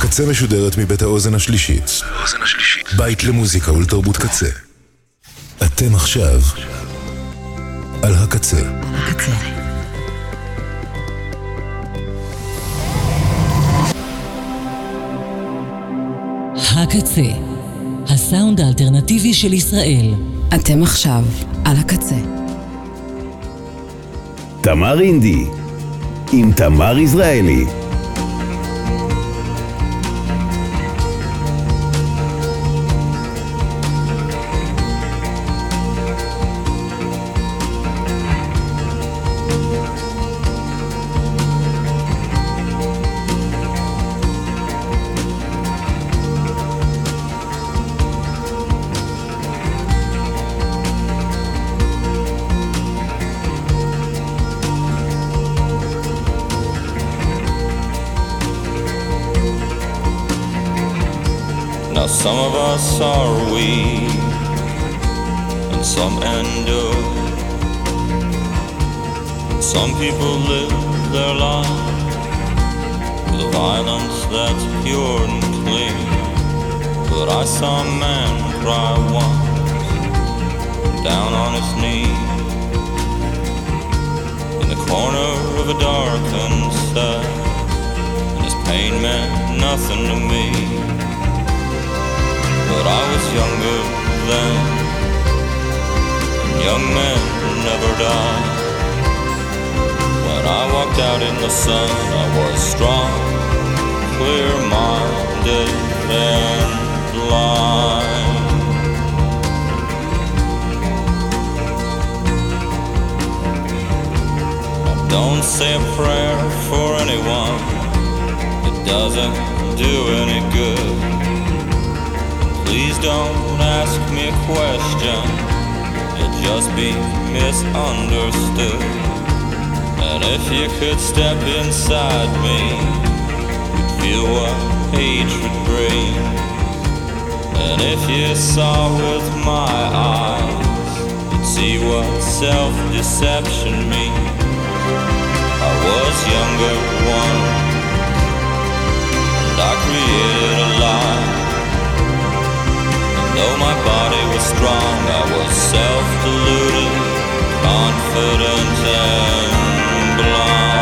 הקצה משודרת מבית האוזן השלישית. בית למוזיקה ולתרבות קצה. אתם עכשיו על הקצה. הקצה. הקצה, הסאונד האלטרנטיבי של ישראל. אתם עכשיו על הקצה. תמר אינדי, עם תמר יזרעאלי. Don't say a prayer for anyone, it doesn't do any good. Please don't ask me a question, it'll just be misunderstood. And if you could step inside me, you'd feel what hatred brings. And if you saw with my eyes, you'd see what self deception means. Was younger once, and I created a lie. And though my body was strong, I was self deluded, confident, and blind.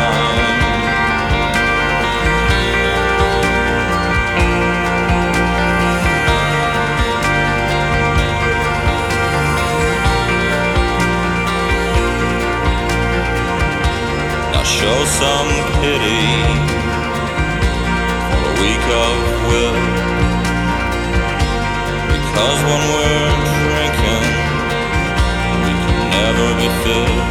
Show some pity for a weak of will. Cause when we're drinking, we can never be filled.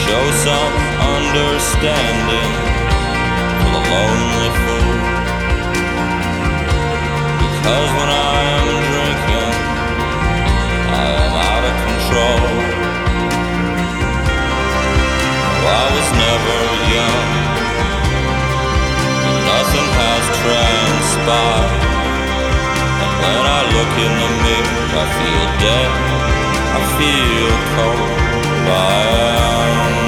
Show some understanding for the lonely fool. Because when I am drinking, I am out of control. I was never young, nothing has transpired. When I look in the mirror, I feel dead. I feel cold. I am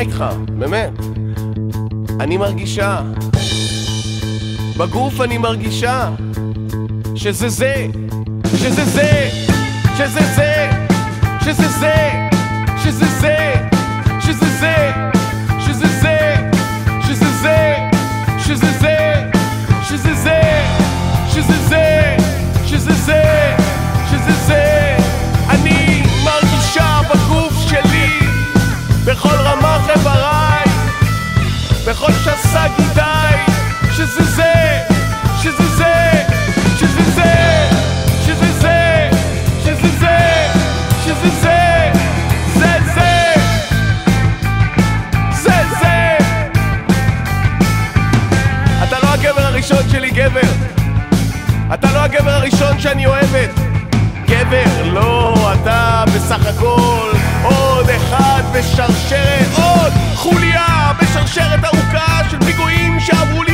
איתך, באמת. אני מרגישה, בגוף אני מרגישה, שזה זה, שזה זה, שזה זה, שזה זה. הראשון שאני אוהבת. גבר, לא, אתה בסך הכל עוד אחד בשרשרת, עוד חוליה בשרשרת ארוכה של פיגועים שעברו לי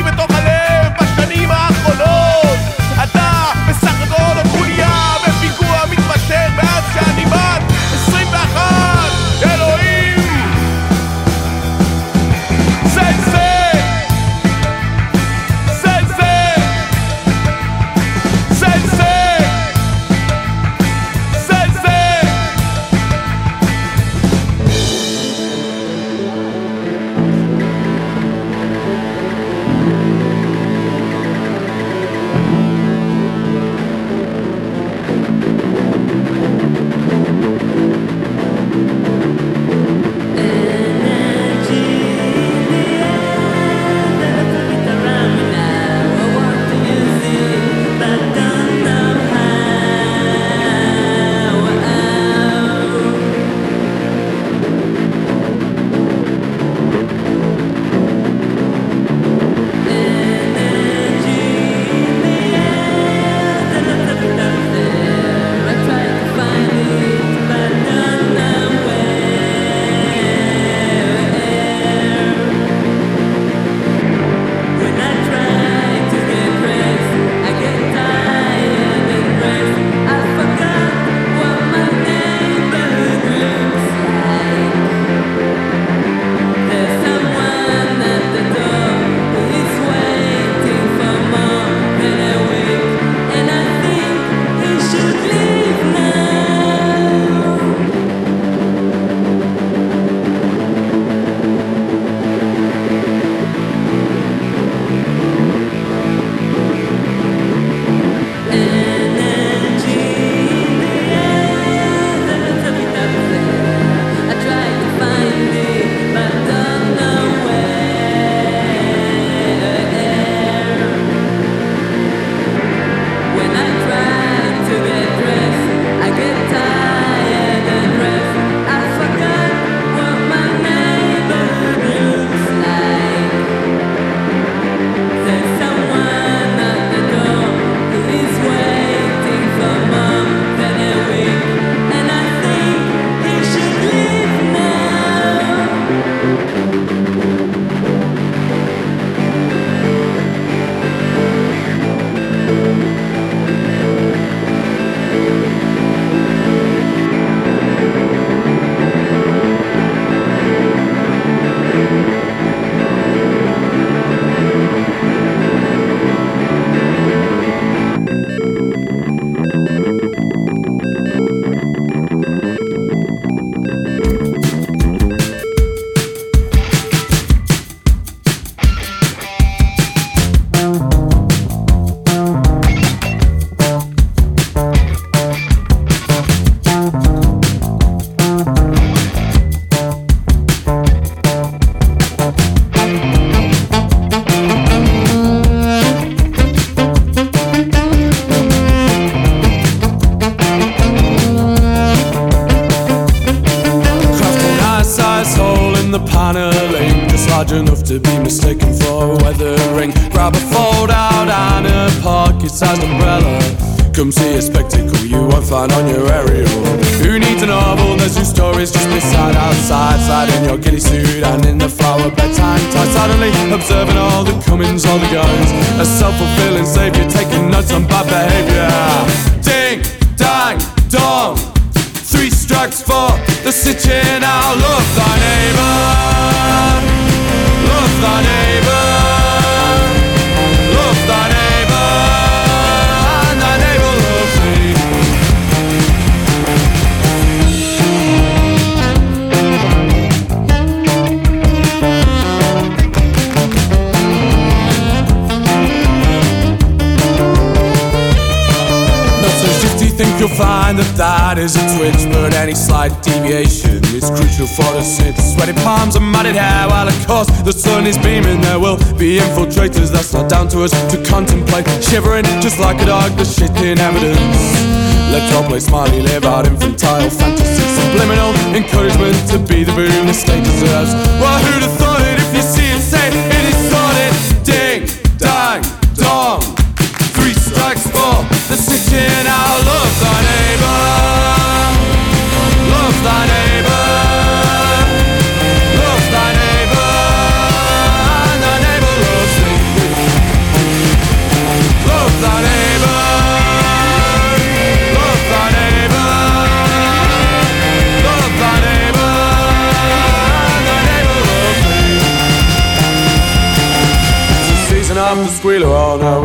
you'll find that that is a twitch, but any slight deviation is crucial for the cinch. Sweaty palms and matted hair, while of course the sun is beaming. There will be infiltrators, that's not down to us to contemplate. Shivering just like a dog, the shit in evidence. Let's all play smiley, live out infantile fantasies subliminal encouragement to be the boon the state deserves. Well, who'd have thought the city now. on thy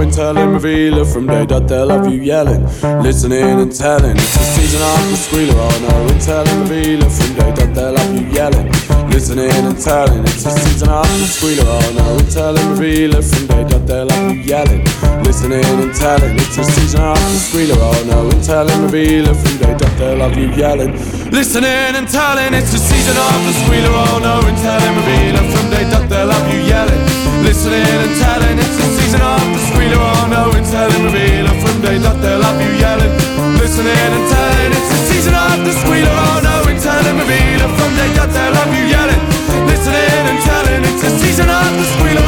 and telling revealer from day dot they'll have you yelling, listening and telling. It's the season of the squealer, oh no, and telling revealer from day dot they'll have you yelling, listening and telling. It's the season of the squealer, oh no, and telling revealer from day dot they'll have you yelling, listening and telling. It's the season of the squealer, oh no, and telling revealer from day dot they'll have you yelling, listening and telling. It's the season of the squealer, oh no, and telling revealer from day dot they'll have you yelling, listening and telling. It's the season of the squealer, oh no, and telling revealer from day dot they'll have you yelling, listening and telling. It's the season of the squealer, oh no, telling revealer from day dot they'll have you yelling, listening and telling. It's the season of the squealer,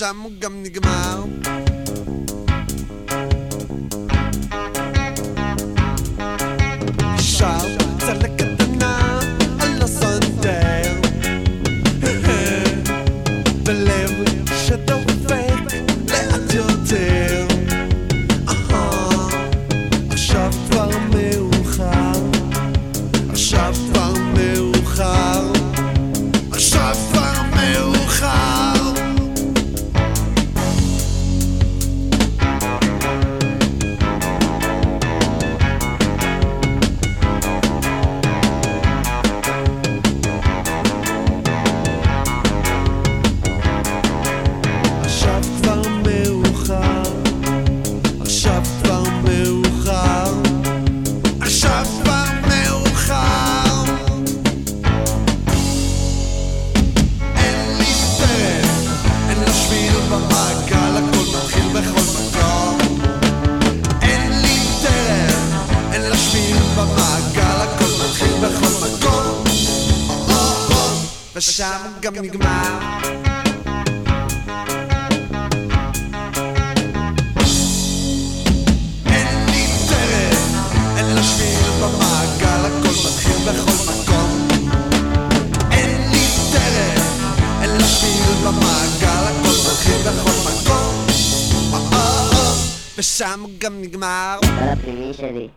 שהמוג גם נגמר גם נגמר. אין לי דרך, אין לשיר במעגל, הכל מתחיל בכל מקום. אין לי דרך, אין לשיר במעגל, הכל מתחיל בכל מקום. ושם גם נגמר. הפנימי שלי.